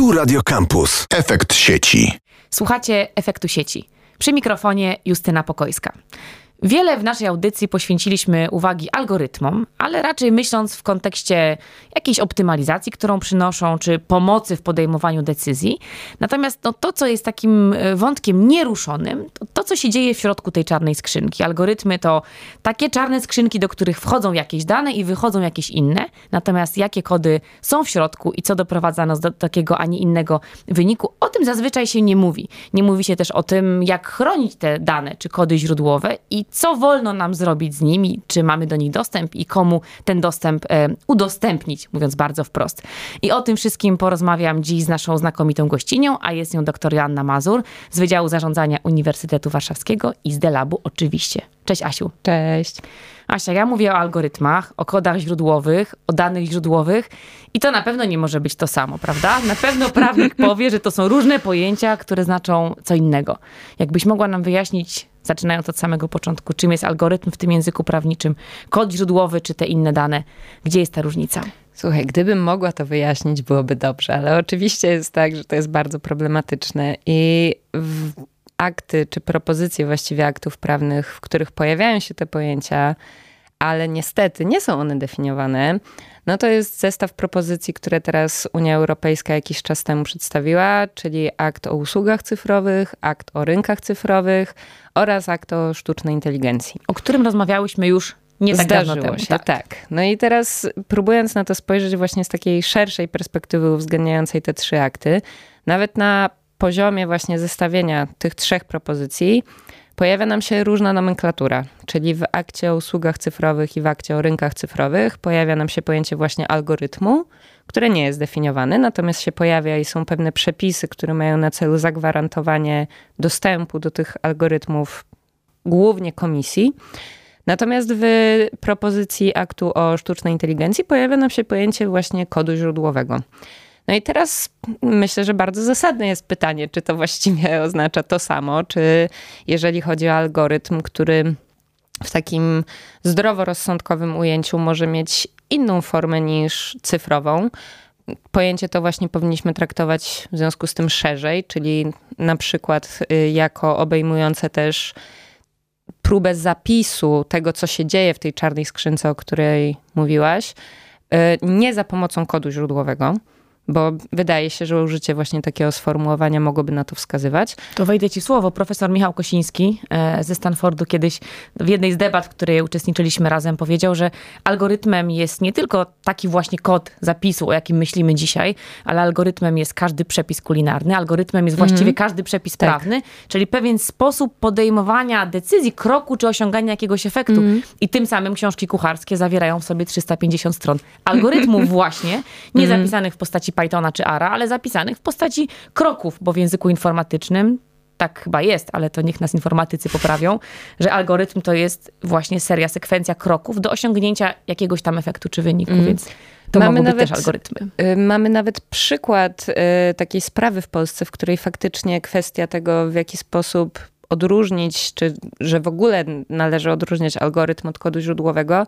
Tu Radio Campus. Efekt sieci. Słuchacie efektu sieci. Przy mikrofonie Justyna Pokojska. Wiele w naszej audycji poświęciliśmy uwagi algorytmom, ale raczej myśląc w kontekście jakiejś optymalizacji, którą przynoszą, czy pomocy w podejmowaniu decyzji. Natomiast no, to, co jest takim e, wątkiem nieruszonym, to to, co się dzieje w środku tej czarnej skrzynki. Algorytmy to takie czarne skrzynki, do których wchodzą jakieś dane i wychodzą jakieś inne. Natomiast jakie kody są w środku i co doprowadza nas do takiego, a nie innego wyniku, o tym zazwyczaj się nie mówi. Nie mówi się też o tym, jak chronić te dane, czy kody źródłowe i co wolno nam zrobić z nimi, czy mamy do nich dostęp i komu ten dostęp e, udostępnić, mówiąc bardzo wprost. I o tym wszystkim porozmawiam dziś z naszą znakomitą gościnią, a jest nią dr Joanna Mazur z Wydziału Zarządzania Uniwersytetu Warszawskiego i z Delabu oczywiście. Cześć Asiu. Cześć. Asia, ja mówię o algorytmach, o kodach źródłowych, o danych źródłowych i to na pewno nie może być to samo, prawda? Na pewno prawnik powie, że to są różne pojęcia, które znaczą co innego. Jakbyś mogła nam wyjaśnić, zaczynając od samego początku, czym jest algorytm w tym języku prawniczym, kod źródłowy czy te inne dane, gdzie jest ta różnica? Słuchaj, gdybym mogła to wyjaśnić, byłoby dobrze, ale oczywiście jest tak, że to jest bardzo problematyczne i akty czy propozycje właściwie aktów prawnych, w których pojawiają się te pojęcia, ale niestety nie są one definiowane, no to jest zestaw propozycji, które teraz Unia Europejska jakiś czas temu przedstawiła, czyli akt o usługach cyfrowych, akt o rynkach cyfrowych oraz akt o sztucznej inteligencji. O którym rozmawiałyśmy już nie tak Zdarzyło dawno temu. się, tak. No i teraz próbując na to spojrzeć właśnie z takiej szerszej perspektywy uwzględniającej te trzy akty, nawet na poziomie właśnie zestawienia tych trzech propozycji pojawia nam się różna nomenklatura, czyli w akcie o usługach cyfrowych i w akcie o rynkach cyfrowych pojawia nam się pojęcie właśnie algorytmu, które nie jest definiowane, natomiast się pojawia i są pewne przepisy, które mają na celu zagwarantowanie dostępu do tych algorytmów głównie komisji. Natomiast w propozycji aktu o sztucznej inteligencji pojawia nam się pojęcie właśnie kodu źródłowego. No i teraz myślę, że bardzo zasadne jest pytanie, czy to właściwie oznacza to samo, czy jeżeli chodzi o algorytm, który w takim zdroworozsądkowym ujęciu może mieć inną formę niż cyfrową. Pojęcie to właśnie powinniśmy traktować w związku z tym szerzej, czyli na przykład y, jako obejmujące też próbę zapisu tego, co się dzieje w tej czarnej skrzynce, o której mówiłaś, y, nie za pomocą kodu źródłowego bo wydaje się, że użycie właśnie takiego sformułowania mogłoby na to wskazywać. To wejdę ci słowo. Profesor Michał Kosiński e, ze Stanfordu kiedyś w jednej z debat, w której uczestniczyliśmy razem, powiedział, że algorytmem jest nie tylko taki właśnie kod zapisu, o jakim myślimy dzisiaj, ale algorytmem jest każdy przepis kulinarny, algorytmem jest właściwie mm. każdy przepis tak. prawny, czyli pewien sposób podejmowania decyzji, kroku czy osiągania jakiegoś efektu. Mm. I tym samym książki kucharskie zawierają w sobie 350 stron algorytmów właśnie, nie mm. zapisanych w postaci Pythona czy ARA, ale zapisanych w postaci kroków, bo w języku informatycznym tak chyba jest, ale to niech nas informatycy poprawią, że algorytm to jest właśnie seria, sekwencja kroków do osiągnięcia jakiegoś tam efektu czy wyniku, mm. więc to mamy nawet, też algorytmy. Y, mamy nawet przykład y, takiej sprawy w Polsce, w której faktycznie kwestia tego, w jaki sposób odróżnić, czy że w ogóle należy odróżniać algorytm od kodu źródłowego,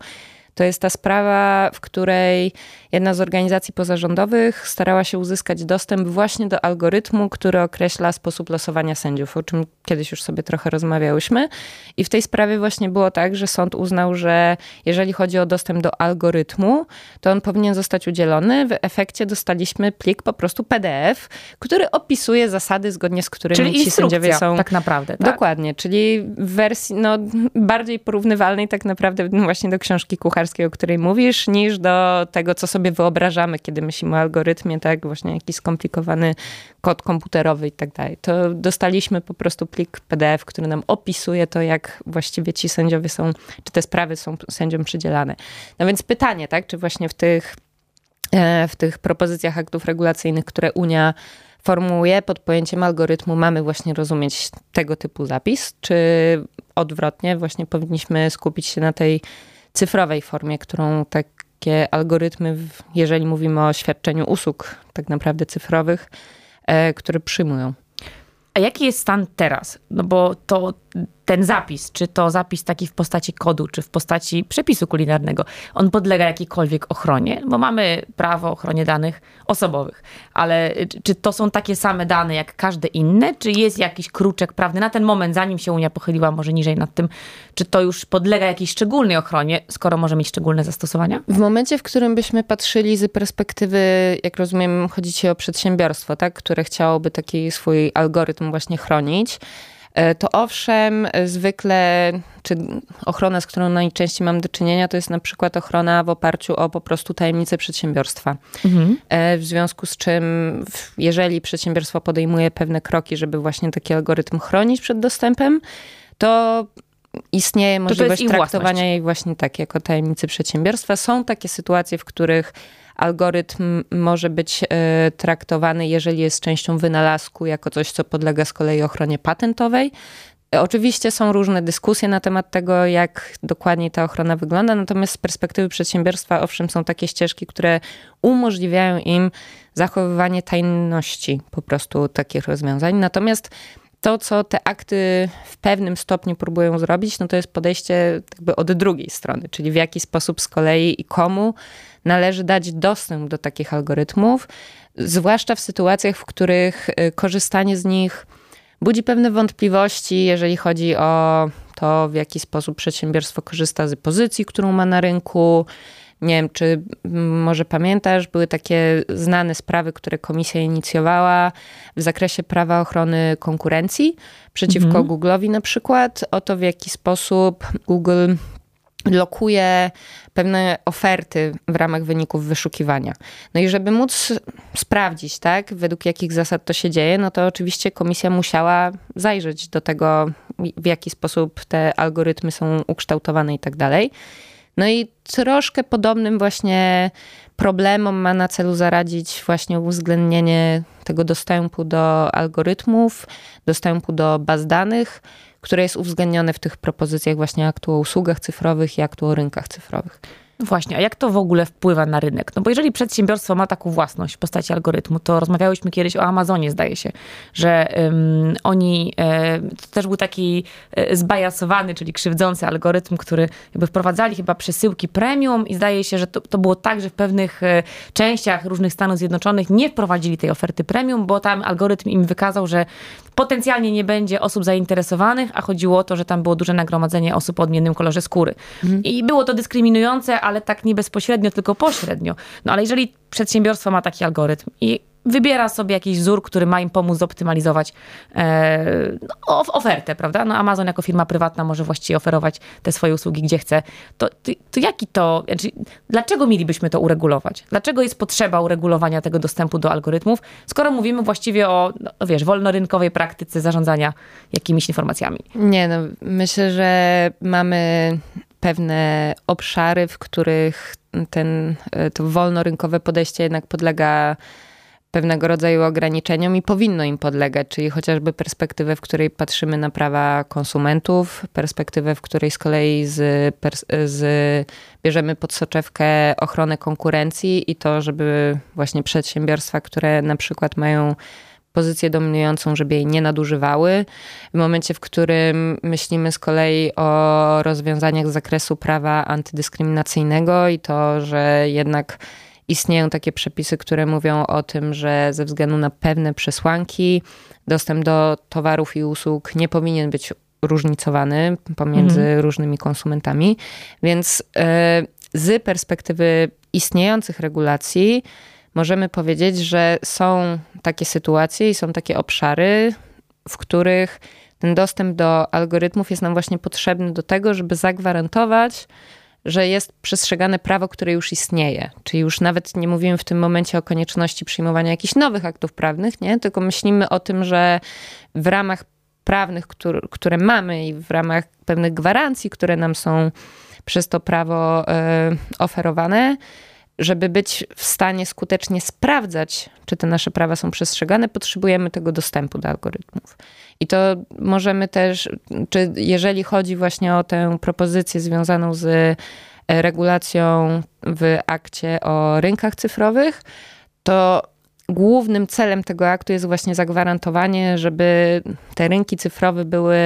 to jest ta sprawa, w której jedna z organizacji pozarządowych starała się uzyskać dostęp właśnie do algorytmu, który określa sposób losowania sędziów, o czym kiedyś już sobie trochę rozmawiałyśmy. I w tej sprawie właśnie było tak, że sąd uznał, że jeżeli chodzi o dostęp do algorytmu, to on powinien zostać udzielony. W efekcie dostaliśmy plik po prostu PDF, który opisuje zasady, zgodnie z którymi czyli ci sędziowie są. Tak naprawdę. Tak? Dokładnie, czyli w wersji no, bardziej porównywalnej tak naprawdę właśnie do książki kucharskiej, o której mówisz, niż do tego, co sobie sobie wyobrażamy, kiedy myślimy o algorytmie, tak, właśnie jakiś skomplikowany kod komputerowy i tak dalej. To dostaliśmy po prostu plik PDF, który nam opisuje to, jak właściwie ci sędziowie są, czy te sprawy są sędziom przydzielane. No więc pytanie, tak, czy właśnie w tych, e, w tych propozycjach aktów regulacyjnych, które Unia formułuje pod pojęciem algorytmu, mamy właśnie rozumieć tego typu zapis, czy odwrotnie, właśnie powinniśmy skupić się na tej cyfrowej formie, którą tak takie algorytmy, jeżeli mówimy o świadczeniu usług tak naprawdę cyfrowych, e, które przyjmują. A jaki jest stan teraz? No bo to ten zapis, czy to zapis taki w postaci kodu, czy w postaci przepisu kulinarnego, on podlega jakiejkolwiek ochronie, bo mamy prawo o ochronie danych osobowych, ale czy to są takie same dane jak każde inne, czy jest jakiś kruczek prawny na ten moment, zanim się Unia pochyliła może niżej nad tym, czy to już podlega jakiejś szczególnej ochronie, skoro może mieć szczególne zastosowania? W momencie, w którym byśmy patrzyli z perspektywy, jak rozumiem, chodzi ci o przedsiębiorstwo, tak, które chciałoby taki swój algorytm właśnie chronić, to owszem, zwykle, czy ochrona, z którą najczęściej mam do czynienia, to jest na przykład ochrona w oparciu o po prostu tajemnicę przedsiębiorstwa. Mhm. E, w związku z czym, jeżeli przedsiębiorstwo podejmuje pewne kroki, żeby właśnie taki algorytm chronić przed dostępem, to istnieje możliwość traktowania jej właśnie tak, jako tajemnicy przedsiębiorstwa. Są takie sytuacje, w których algorytm może być e, traktowany, jeżeli jest częścią wynalazku, jako coś, co podlega z kolei ochronie patentowej. Oczywiście są różne dyskusje na temat tego, jak dokładnie ta ochrona wygląda, natomiast z perspektywy przedsiębiorstwa, owszem, są takie ścieżki, które umożliwiają im zachowywanie tajności po prostu takich rozwiązań. Natomiast to, co te akty w pewnym stopniu próbują zrobić, no to jest podejście jakby od drugiej strony, czyli w jaki sposób z kolei i komu należy dać dostęp do takich algorytmów, zwłaszcza w sytuacjach, w których y, korzystanie z nich budzi pewne wątpliwości, jeżeli chodzi o to, w jaki sposób przedsiębiorstwo korzysta z pozycji, którą ma na rynku. Nie wiem, czy może pamiętasz, były takie znane sprawy, które komisja inicjowała w zakresie prawa ochrony konkurencji przeciwko mhm. Google'owi na przykład, o to w jaki sposób Google lokuje pewne oferty w ramach wyników wyszukiwania. No i żeby móc sprawdzić, tak, według jakich zasad to się dzieje, no to oczywiście komisja musiała zajrzeć do tego, w jaki sposób te algorytmy są ukształtowane i tak dalej. No i troszkę podobnym właśnie problemom ma na celu zaradzić właśnie uwzględnienie tego dostępu do algorytmów, dostępu do baz danych, które jest uwzględnione w tych propozycjach właśnie aktu o usługach cyfrowych i aktu o rynkach cyfrowych. Właśnie, a jak to w ogóle wpływa na rynek? No bo jeżeli przedsiębiorstwo ma taką własność w postaci algorytmu, to rozmawiałyśmy kiedyś o Amazonie, zdaje się, że um, oni, e, to też był taki e, zbajasowany, czyli krzywdzący algorytm, który jakby wprowadzali chyba przesyłki premium i zdaje się, że to, to było tak, że w pewnych e, częściach różnych Stanów Zjednoczonych nie wprowadzili tej oferty premium, bo tam algorytm im wykazał, że potencjalnie nie będzie osób zainteresowanych, a chodziło o to, że tam było duże nagromadzenie osób o odmiennym kolorze skóry. Mhm. I było to dyskryminujące, ale tak nie bezpośrednio, tylko pośrednio. No ale jeżeli przedsiębiorstwo ma taki algorytm i wybiera sobie jakiś wzór, który ma im pomóc zoptymalizować e, no, ofertę, prawda? No Amazon jako firma prywatna może właściwie oferować te swoje usługi gdzie chce. To, to, to jaki to, znaczy, dlaczego mielibyśmy to uregulować? Dlaczego jest potrzeba uregulowania tego dostępu do algorytmów, skoro mówimy właściwie o, no, wiesz, wolnorynkowej praktyce zarządzania jakimiś informacjami? Nie, no myślę, że mamy pewne obszary, w których ten, to wolnorynkowe podejście jednak podlega pewnego rodzaju ograniczeniom i powinno im podlegać, czyli chociażby perspektywę, w której patrzymy na prawa konsumentów, perspektywę, w której z kolei z, z, bierzemy pod soczewkę ochronę konkurencji i to, żeby właśnie przedsiębiorstwa, które na przykład mają pozycję dominującą, żeby jej nie nadużywały. W momencie, w którym myślimy z kolei o rozwiązaniach z zakresu prawa antydyskryminacyjnego i to, że jednak istnieją takie przepisy, które mówią o tym, że ze względu na pewne przesłanki dostęp do towarów i usług nie powinien być różnicowany pomiędzy mhm. różnymi konsumentami. Więc e, z perspektywy istniejących regulacji, możemy powiedzieć, że są takie sytuacje i są takie obszary, w których ten dostęp do algorytmów jest nam właśnie potrzebny do tego, żeby zagwarantować, że jest przestrzegane prawo, które już istnieje. Czyli już nawet nie mówimy w tym momencie o konieczności przyjmowania jakichś nowych aktów prawnych, nie? tylko myślimy o tym, że w ramach prawnych, które, które mamy i w ramach pewnych gwarancji, które nam są przez to prawo y, oferowane, żeby być w stanie skutecznie sprawdzać, czy te nasze prawa są przestrzegane, potrzebujemy tego dostępu do algorytmów. I to możemy też, czy jeżeli chodzi właśnie o tę propozycję związaną z e, regulacją w akcie o rynkach cyfrowych, to głównym celem tego aktu jest właśnie zagwarantowanie, żeby te rynki cyfrowe były,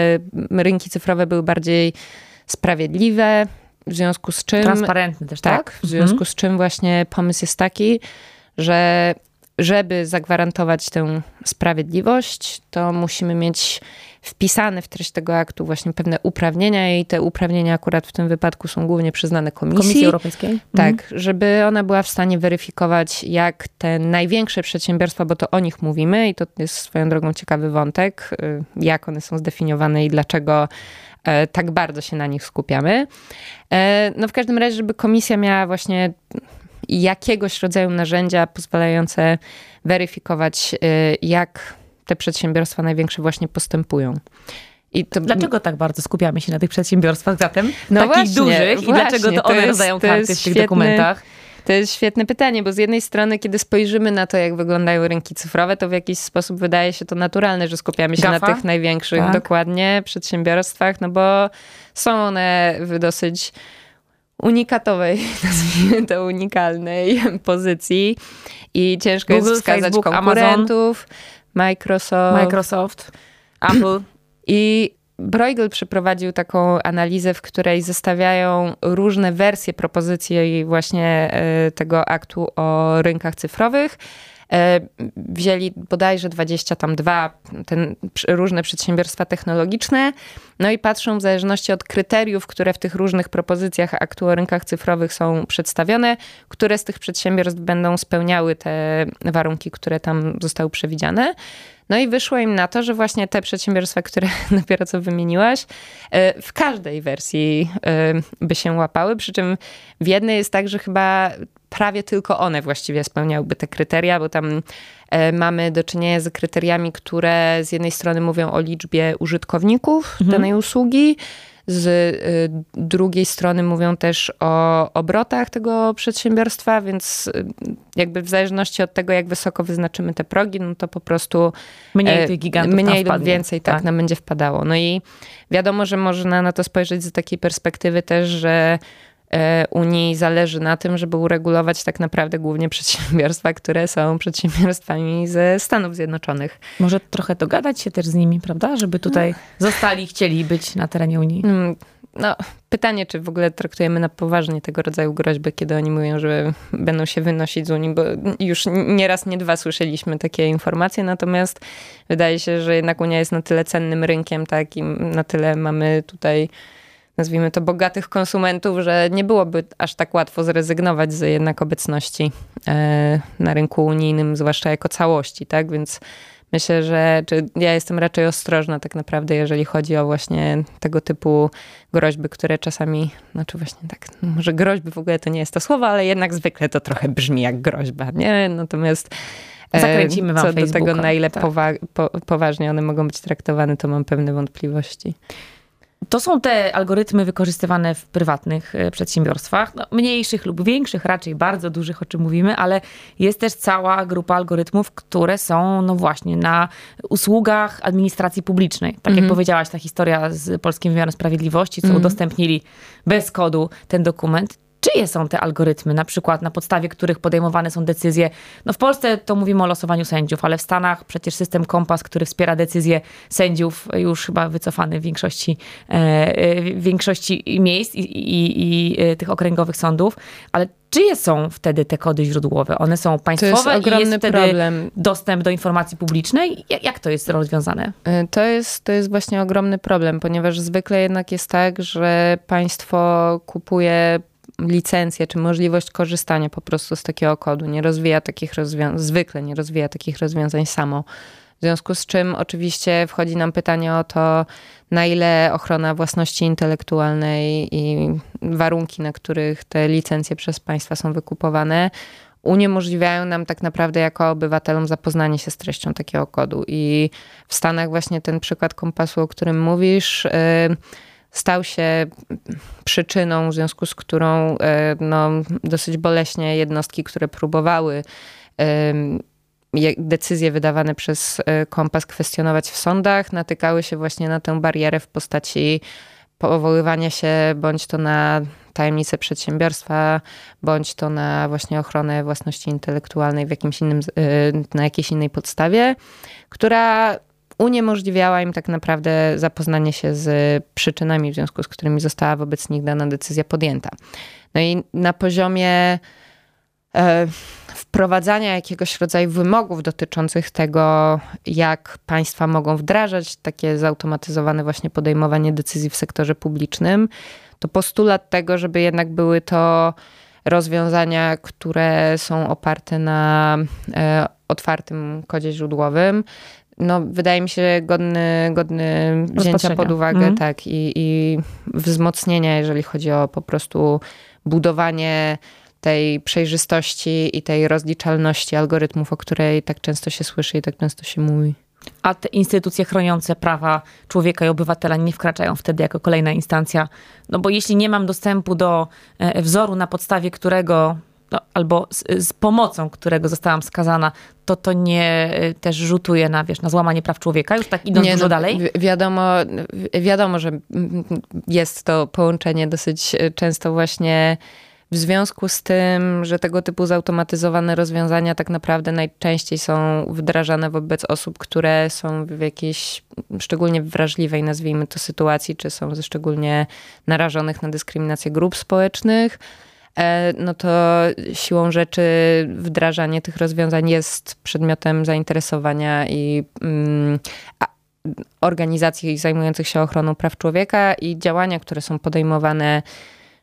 rynki cyfrowe były bardziej sprawiedliwe, w związku z czym... Transparentne też, tak? Tak, w związku mhm. z czym właśnie pomysł jest taki, że żeby zagwarantować tę sprawiedliwość, to musimy mieć wpisane w treść tego aktu właśnie pewne uprawnienia i te uprawnienia akurat w tym wypadku są głównie przyznane Komisji. Komisji Europejskiej? Tak, mhm. żeby ona była w stanie weryfikować, jak te największe przedsiębiorstwa, bo to o nich mówimy i to jest swoją drogą ciekawy wątek, y, jak one są zdefiniowane i dlaczego tak bardzo się na nich skupiamy. E, no w każdym razie, żeby komisja miała właśnie jakiegoś rodzaju narzędzia pozwalające weryfikować, y, jak te przedsiębiorstwa największe właśnie postępują. To... Dlaczego tak bardzo skupiamy się na tych przedsiębiorstwach zatem? No takich właśnie, dużych właśnie, i dlaczego to one rozdają karty w tych świetny, dokumentach? To jest świetne pytanie, bo z jednej strony, kiedy spojrzymy na to, jak wyglądają rynki cyfrowe, to w jakiś sposób wydaje się to naturalne, że skupiamy się Gafa? na tych największych tak. dokładnie przedsiębiorstwach, no bo są one w dosyć unikatowej, nazwijmy to unikalnej pozycji i ciężko Google, jest wskazać Facebook, konkurentów. Amazon. Microsoft. Microsoft, Apple. I Bruegel przeprowadził taką analizę, w której zestawiają różne wersje propozycji właśnie e, tego aktu o rynkach cyfrowych wzięli bodajże 22 ten, różne przedsiębiorstwa technologiczne, no i patrzą w zależności od kryteriów, które w tych różnych propozycjach aktu o rynkach cyfrowych są przedstawione, które z tych przedsiębiorstw będą spełniały te warunki, które tam zostały przewidziane. No i wyszło im na to, że właśnie te przedsiębiorstwa, które dopiero co wymieniłaś, e, w każdej wersji e, by się łapały. Przy czym w jednej jest tak, że chyba prawie tylko one właściwie spełniałyby te kryteria, bo tam e, mamy do czynienia z kryteriami, które z jednej strony mówią o liczbie użytkowników mhm. danej usługi, z y, drugiej strony mówią też o obrotach tego przedsiębiorstwa, więc y, jakby w zależności od tego, jak wysoko wyznaczymy te progi, no to po prostu mniej e, tych gigantów mniej lub więcej tak, tak nam będzie wpadało. No i wiadomo, że można na to spojrzeć z takiej perspektywy też, że E, Unii zależy na tym, żeby uregulować tak naprawdę głównie przedsiębiorstwa, które są przedsiębiorstwami ze Stanów Zjednoczonych. Może trochę dogadać się też z nimi, prawda? Żeby tutaj no. zostali, chcieli być na terenie Unii. Mm, no, pytanie, czy w ogóle traktujemy na poważnie tego rodzaju groźby, kiedy oni mówią, że będą się wynosić z Unii, bo już nie raz, nie dwa słyszeliśmy takie informacje, natomiast wydaje się, że jednak Unia jest na tyle cennym rynkiem, tak, i na tyle mamy tutaj nazwijmy to, bogatych konsumentów, że nie byłoby aż tak łatwo zrezygnować z jednak obecności e, na rynku unijnym, zwłaszcza jako całości, tak? Więc myślę, że czy ja jestem raczej ostrożna tak naprawdę, jeżeli chodzi o właśnie tego typu groźby, które czasami, znaczy właśnie tak, może groźby w ogóle to nie jest to słowo, ale jednak zwykle to trochę brzmi jak groźba, nie? Natomiast e, Zakręcimy wam Co Facebooka. do tego, na ile tak. powa- po, poważnie one mogą być traktowane, to mam pewne wątpliwości. To są te algorytmy wykorzystywane w prywatnych e, przedsiębiorstwach, no, mniejszych lub większych, raczej bardzo dużych, o czym mówimy, ale jest też cała grupa algorytmów, które są, no właśnie, na usługach administracji publicznej. Tak mhm. jak powiedziałaś, ta historia z Polskim Wymiarem Sprawiedliwości, co mhm. udostępnili bez kodu ten dokument czyje są te algorytmy, na przykład na podstawie których podejmowane są decyzje. No w Polsce to mówimy o losowaniu sędziów, ale w Stanach przecież system Kompas, który wspiera decyzje sędziów, już chyba wycofany w większości, e, e, w większości miejsc i, i, i e, tych okręgowych sądów, ale czyje są wtedy te kody źródłowe? One są państwowe to jest ogromny i jest wtedy problem. dostęp do informacji publicznej? Jak to jest rozwiązane? To jest, to jest właśnie ogromny problem, ponieważ zwykle jednak jest tak, że państwo kupuje licencję czy możliwość korzystania po prostu z takiego kodu. Nie rozwija takich rozwiązań, zwykle nie rozwija takich rozwiązań samo. W związku z czym oczywiście wchodzi nam pytanie o to, na ile ochrona własności intelektualnej i warunki, na których te licencje przez państwa są wykupowane, uniemożliwiają nam tak naprawdę jako obywatelom zapoznanie się z treścią takiego kodu. I w Stanach właśnie ten przykład kompasu, o którym mówisz, yy, stał się przyczyną, w związku z którą e, no, dosyć boleśnie jednostki, które próbowały decyzje wydawane przez e, kompas kwestionować w sądach, natykały się właśnie na tę barierę w postaci powoływania się bądź to na tajemnice przedsiębiorstwa, bądź to na właśnie ochronę własności intelektualnej w jakimś innym, na jakiejś innej podstawie, która uniemożliwiała im tak naprawdę zapoznanie się z przyczynami, w związku z którymi została wobec nich dana decyzja podjęta. No i na poziomie e, wprowadzania jakiegoś rodzaju wymogów dotyczących tego, jak państwa mogą wdrażać takie zautomatyzowane właśnie podejmowanie decyzji w sektorze publicznym, to postulat tego, żeby jednak były to rozwiązania, które są oparte na e, otwartym kodzie źródłowym, no, wydaje mi się godny, godny wzięcia pod uwagę, mm. tak, i, i wzmocnienia, jeżeli chodzi o po prostu budowanie tej przejrzystości i tej rozliczalności algorytmów, o której tak często się słyszy i tak często się mówi. A te instytucje chroniące prawa człowieka i obywatela nie wkraczają wtedy jako kolejna instancja. No bo jeśli nie mam dostępu do e, wzoru, na podstawie którego no, albo z, z, pomocą, którego zostałam skazana, to to nie y, też rzutuje na, wiesz, na złamanie praw człowieka, już tak idąc nie, dużo no, dalej? Wi wiadomo, wiadomo, że jest to połączenie dosyć y, często właśnie w związku z tym, że tego typu zautomatyzowane rozwiązania tak naprawdę najczęściej są wdrażane wobec osób, które są w jakiejś szczególnie wrażliwej, nazwijmy to, sytuacji, czy są ze szczególnie narażonych na dyskryminację grup społecznych, no to siłą rzeczy wdrażanie tych rozwiązań jest przedmiotem zainteresowania i mm, organizacji zajmujących się ochroną praw człowieka i działania, które są podejmowane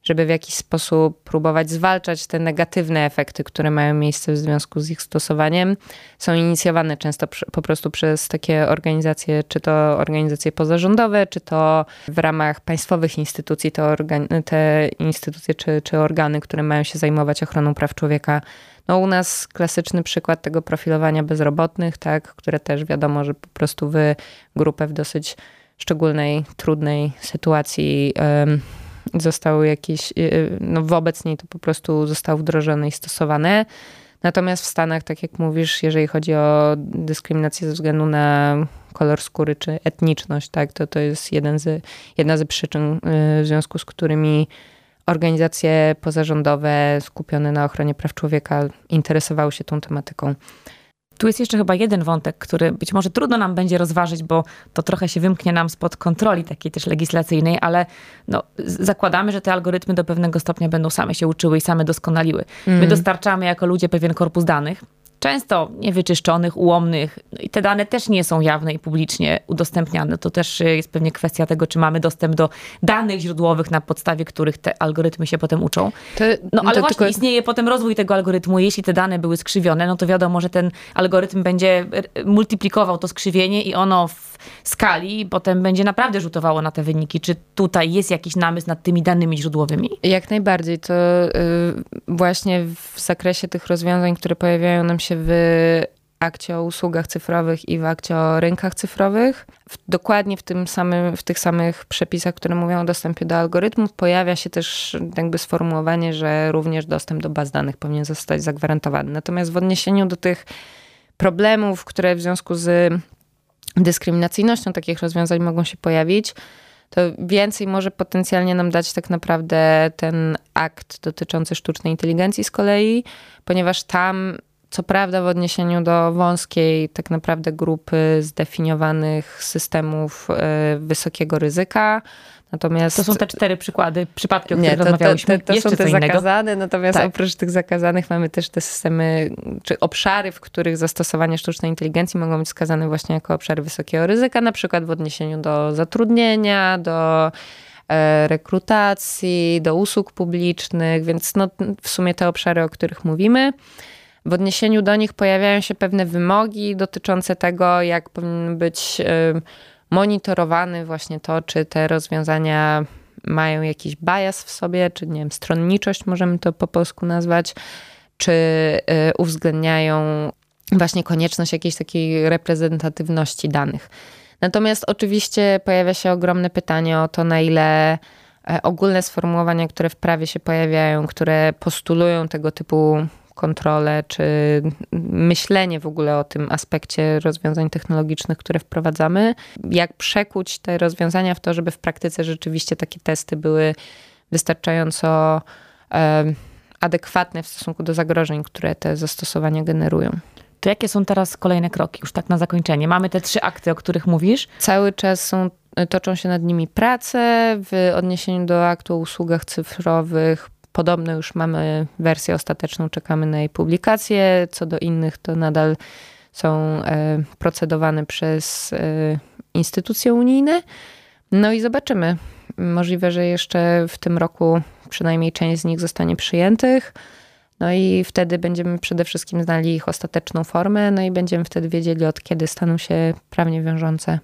żeby w jakiś sposób próbować zwalczać te negatywne efekty, które mają miejsce w związku z ich stosowaniem, są inicjowane często po prostu przez takie organizacje, czy to organizacje pozarządowe, czy to w ramach państwowych instytucji, te, te instytucje czy, czy organy, które mają się zajmować ochroną praw człowieka. No u nas klasyczny przykład tego profilowania bezrobotnych, tak, które też wiadomo, że po prostu w grupę w dosyć szczególnej, trudnej sytuacji zostały jakieś, y, y, no wobec niej to po prostu zostało wdrożone i stosowane. Natomiast w Stanach, tak jak mówisz, jeżeli chodzi o dyskryminację ze względu na kolor skóry czy etniczność, tak, to to jest jeden z, jedna ze przyczyn, y, w związku z którymi organizacje pozarządowe skupione na ochronie praw człowieka interesowały się tą tematyką. Tu jest jeszcze chyba jeden wątek, który być może trudno nam będzie rozważyć, bo to trochę się wymknie nam spod kontroli takiej też legislacyjnej, ale no, zakładamy, że te algorytmy do pewnego stopnia będą same się uczyły i same doskonaliły. Mm. My dostarczamy jako ludzie pewien korpus danych, często niewyczyszczonych, ułomnych. No I te dane też nie są jawne i publicznie udostępniane. To też jest pewnie kwestia tego, czy mamy dostęp do danych źródłowych, na podstawie których te algorytmy się potem uczą. No ale właśnie tylko... istnieje potem rozwój tego algorytmu. Jeśli te dane były skrzywione, no to wiadomo, że ten algorytm będzie multiplikował to skrzywienie i ono w skali potem będzie naprawdę rzutowało na te wyniki. Czy tutaj jest jakiś namysł nad tymi danymi źródłowymi? Jak najbardziej. To y, właśnie w zakresie tych rozwiązań, które pojawiają nam się w akcie o usługach cyfrowych i w akcie o rynkach cyfrowych. W, dokładnie w, tym samym, w tych samych przepisach, które mówią o dostępie do algorytmów, pojawia się też jakby sformułowanie, że również dostęp do baz danych powinien zostać zagwarantowany. Natomiast w odniesieniu do tych problemów, które w związku z dyskryminacyjnością takich rozwiązań mogą się pojawić, to więcej może potencjalnie nam dać tak naprawdę ten akt dotyczący sztucznej inteligencji z kolei, ponieważ tam co prawda w odniesieniu do wąskiej tak naprawdę grupy zdefiniowanych systemów e, wysokiego ryzyka. Natomiast... To są te cztery przykłady, przypadki, o których to, rozmawiałyśmy. To, to, to są te zakazane, natomiast tak. oprócz tych zakazanych mamy też te systemy, czy obszary, w których zastosowanie sztucznej inteligencji mogą być wskazane właśnie jako obszary wysokiego ryzyka, na przykład w odniesieniu do zatrudnienia, do e, rekrutacji, do usług publicznych, więc no, w sumie te obszary, o których mówimy. W odniesieniu do nich pojawiają się pewne wymogi dotyczące tego, jak powinien być monitorowany właśnie to, czy te rozwiązania mają jakiś bias w sobie, czy nie wiem, stronniczość możemy to po polsku nazwać, czy y, uwzględniają właśnie konieczność jakiejś takiej reprezentatywności danych. Natomiast oczywiście pojawia się ogromne pytanie o to, na ile e, ogólne sformułowania, które w prawie się pojawiają, które postulują tego typu kontrolę, czy myślenie w ogóle o tym aspekcie rozwiązań technologicznych, które wprowadzamy. Jak przekuć te rozwiązania w to, żeby w praktyce rzeczywiście takie testy były wystarczająco adekwatne w stosunku do zagrożeń, które te zastosowania generują. To jakie są teraz kolejne kroki, już tak na zakończenie? Mamy te trzy akty, o których mówisz. Cały czas są, toczą się nad nimi prace. W odniesieniu do aktu o usługach cyfrowych podobno już mamy wersję ostateczną, czekamy na jej publikację. Co do innych, to nadal są e, procedowane przez e, instytucje unijne. No i zobaczymy. Możliwe, że jeszcze w tym roku przynajmniej część z nich zostanie przyjętych. No i wtedy będziemy przede wszystkim znali ich ostateczną formę, no i będziemy wtedy wiedzieli, od kiedy staną się prawnie wiążące.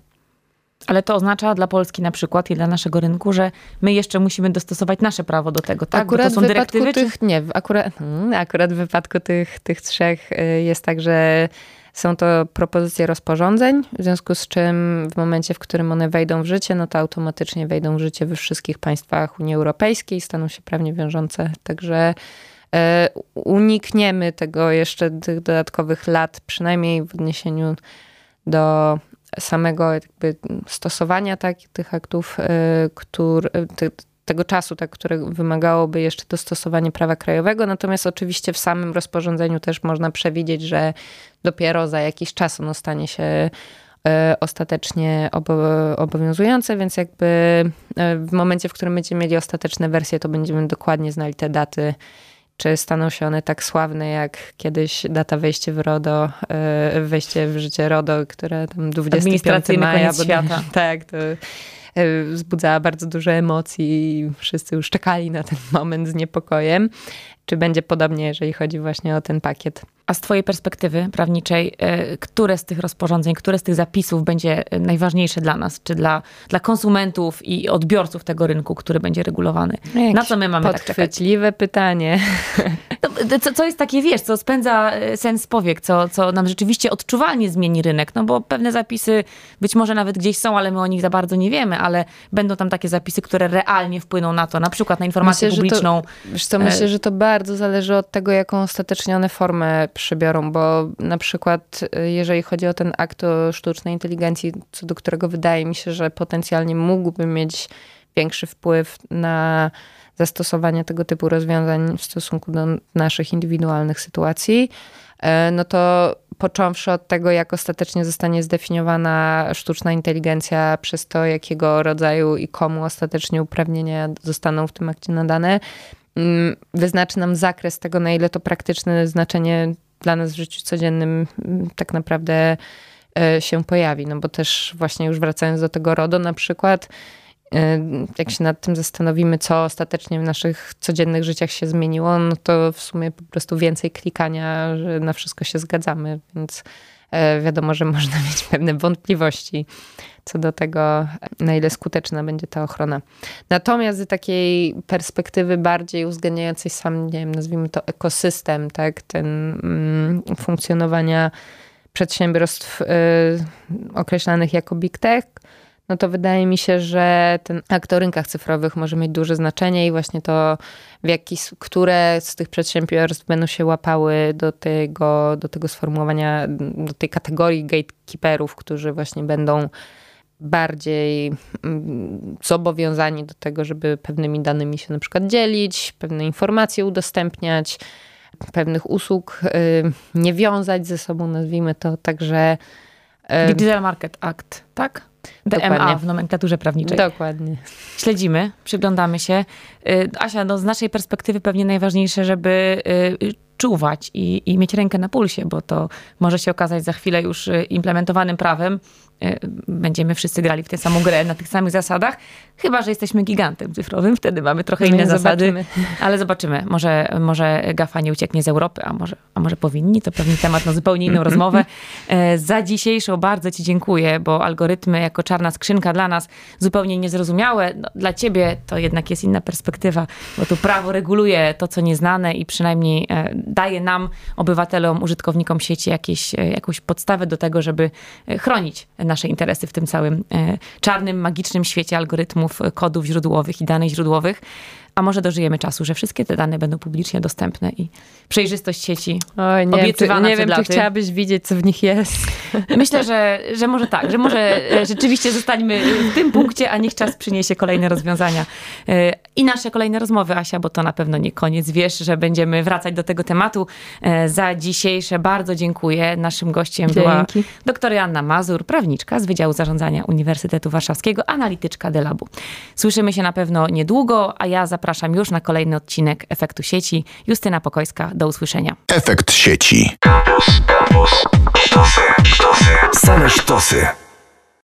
Ale to oznacza dla Polski na przykład i dla naszego rynku, że my jeszcze musimy dostosować nasze prawo do tego, tak? Akurat Bo to są w dyrektywy, tych, czy... nie, akurat, hmm, akurat w wypadku tych, tych trzech y, jest tak, że są to propozycje rozporządzeń, w związku z czym w momencie, w którym one wejdą w życie, no to automatycznie wejdą w życie we wszystkich państwach Unii Europejskiej, staną się prawnie wiążące. Także e, unikniemy tego jeszcze tych dodatkowych lat, przynajmniej w odniesieniu do samego jakby stosowania tak, tych aktów, który, tego czasu, tak, które wymagałoby jeszcze dostosowania prawa krajowego. Natomiast oczywiście w samym rozporządzeniu też można przewidzieć, że dopiero za jakiś czas ono stanie się e, ostatecznie obowiązujące, więc jakby e, w momencie, w którym będziemy mieli ostateczne wersje, to będziemy dokładnie znali te daty, czy staną się one tak sławne jak kiedyś data wejścia w RODO, e, wejście w życie RODO, które tam 25 maja, bo, świata. tak, to E, wzbudzała bardzo dużo emocji i wszyscy już czekali na ten moment z niepokojem. Czy będzie podobnie, jeżeli chodzi właśnie o ten pakiet? A z Twojej perspektywy prawniczej, e, które z tych rozporządzeń, które z tych zapisów będzie najważniejsze dla nas, czy dla, dla konsumentów i odbiorców tego rynku, który będzie regulowany? No Na co my mamy tak czekać? pytanie. co, co jest takie, wiesz, co spędza e, sens powiek, co, co nam rzeczywiście odczuwalnie zmieni rynek, no bo pewne zapisy być może nawet gdzieś są, ale my o nich za bardzo nie wiemy, ale będą tam takie zapisy, które realnie wpłyną na to, na przykład na informację myślę, publiczną. To, wiesz co, myślę, że to bardzo zależy od tego, jaką ostatecznie one formę przybiorą, bo na przykład y, jeżeli chodzi o ten akt o sztucznej inteligencji, co do którego wydaje mi się, że potencjalnie mógłby mieć większy wpływ na zastosowanie tego typu rozwiązań w stosunku do naszych indywidualnych sytuacji, e, no to począwszy od tego, jak ostatecznie zostanie zdefiniowana sztuczna inteligencja, przez to, jakiego rodzaju i komu ostatecznie uprawnienia zostaną w tym akcie nadane, wyznaczy nam zakres tego, na ile to praktyczne znaczenie dla nas w życiu codziennym mm, tak naprawdę e, się pojawi. No bo też właśnie już wracając do tego RODO na przykład, e, jak się nad tym zastanowimy, co ostatecznie w naszych codziennych życiach się zmieniło, no to w sumie po prostu więcej klikania, że na wszystko się zgadzamy, więc wiadomo, że można mieć pewne wątpliwości co do tego, na ile skuteczna będzie ta ochrona. Natomiast z takiej perspektywy bardziej uwzględniającej sam, nie wiem, nazwijmy to ekosystem, tak, ten mm, funkcjonowania przedsiębiorstw y, określanych jako big tech, no to wydaje mi się, że ten akt o rynkach cyfrowych może mieć duże znaczenie i właśnie to, w jaki, które z tych przedsiębiorstw będą się łapały do tego, do tego sformułowania, do tej kategorii gatekeeperów, którzy właśnie będą bardziej mm, zobowiązani do tego, żeby pewnymi danymi się na przykład dzielić, pewne informacje udostępniać, pewnych usług y, nie wiązać ze sobą, nazwijmy to także. Y, Digital Market Act, tak? DMA Dokładnie. w nomenklaturze prawniczej. Dokładnie. Śledzimy, przyglądamy się. Y, Asia, no z naszej perspektywy pewnie najważniejsze, żeby czuwać i, i mieć rękę na pulsie, bo to może się okazać za chwilę już implementowanym prawem, będziemy wszyscy grali w tę samą grę na tych samych zasadach, chyba że jesteśmy gigantem cyfrowym, wtedy mamy trochę no inne zasady, zobaczymy. ale zobaczymy. Może, może GAFA nie ucieknie z Europy, a może, a może powinni, to pewnie temat na zupełnie inną rozmowę. E, za dzisiejszą bardzo Ci dziękuję, bo algorytmy jako czarna skrzynka dla nas zupełnie niezrozumiałe. No, dla Ciebie to jednak jest inna perspektywa, bo tu prawo reguluje to, co nieznane i przynajmniej e, daje nam, obywatelom, użytkownikom sieci jakieś, jakąś podstawę do tego, żeby chronić nasze interesy w tym całym e, czarnym, magicznym świecie algorytmów, kodów źródłowych i danych źródłowych. a może dożyjemy czasu, że wszystkie te dane będą publicznie dostępne i przejrzystość sieci Oj, nie, obiecywana czy, nie wiem, czy chciałabyś widzieć, co w nich jest. Myślę, że, że może tak, że może e, rzeczywiście zostańmy w tym punkcie, a niech czas przyniesie kolejne rozwiązania E, i nasze kolejne rozmowy, Asia, bo to na pewno nie koniec. Wiesz, że będziemy wracać do tego tematu. E, Za dzisiejsze bardzo dziękuję. Naszym gościem była Dzięki. dr Joanna Mazur, prawniczka z Wydziału Zarządzania Uniwersytetu Warszawskiego, analityczka Delabu. Słyszymy się na pewno niedługo, a ja zapraszam już na kolejny odcinek Efektu Sieci. Justyna Pokojska, do usłyszenia. Efekt sieci. Campus, campus, sztosy, sztosy. Same sztosy.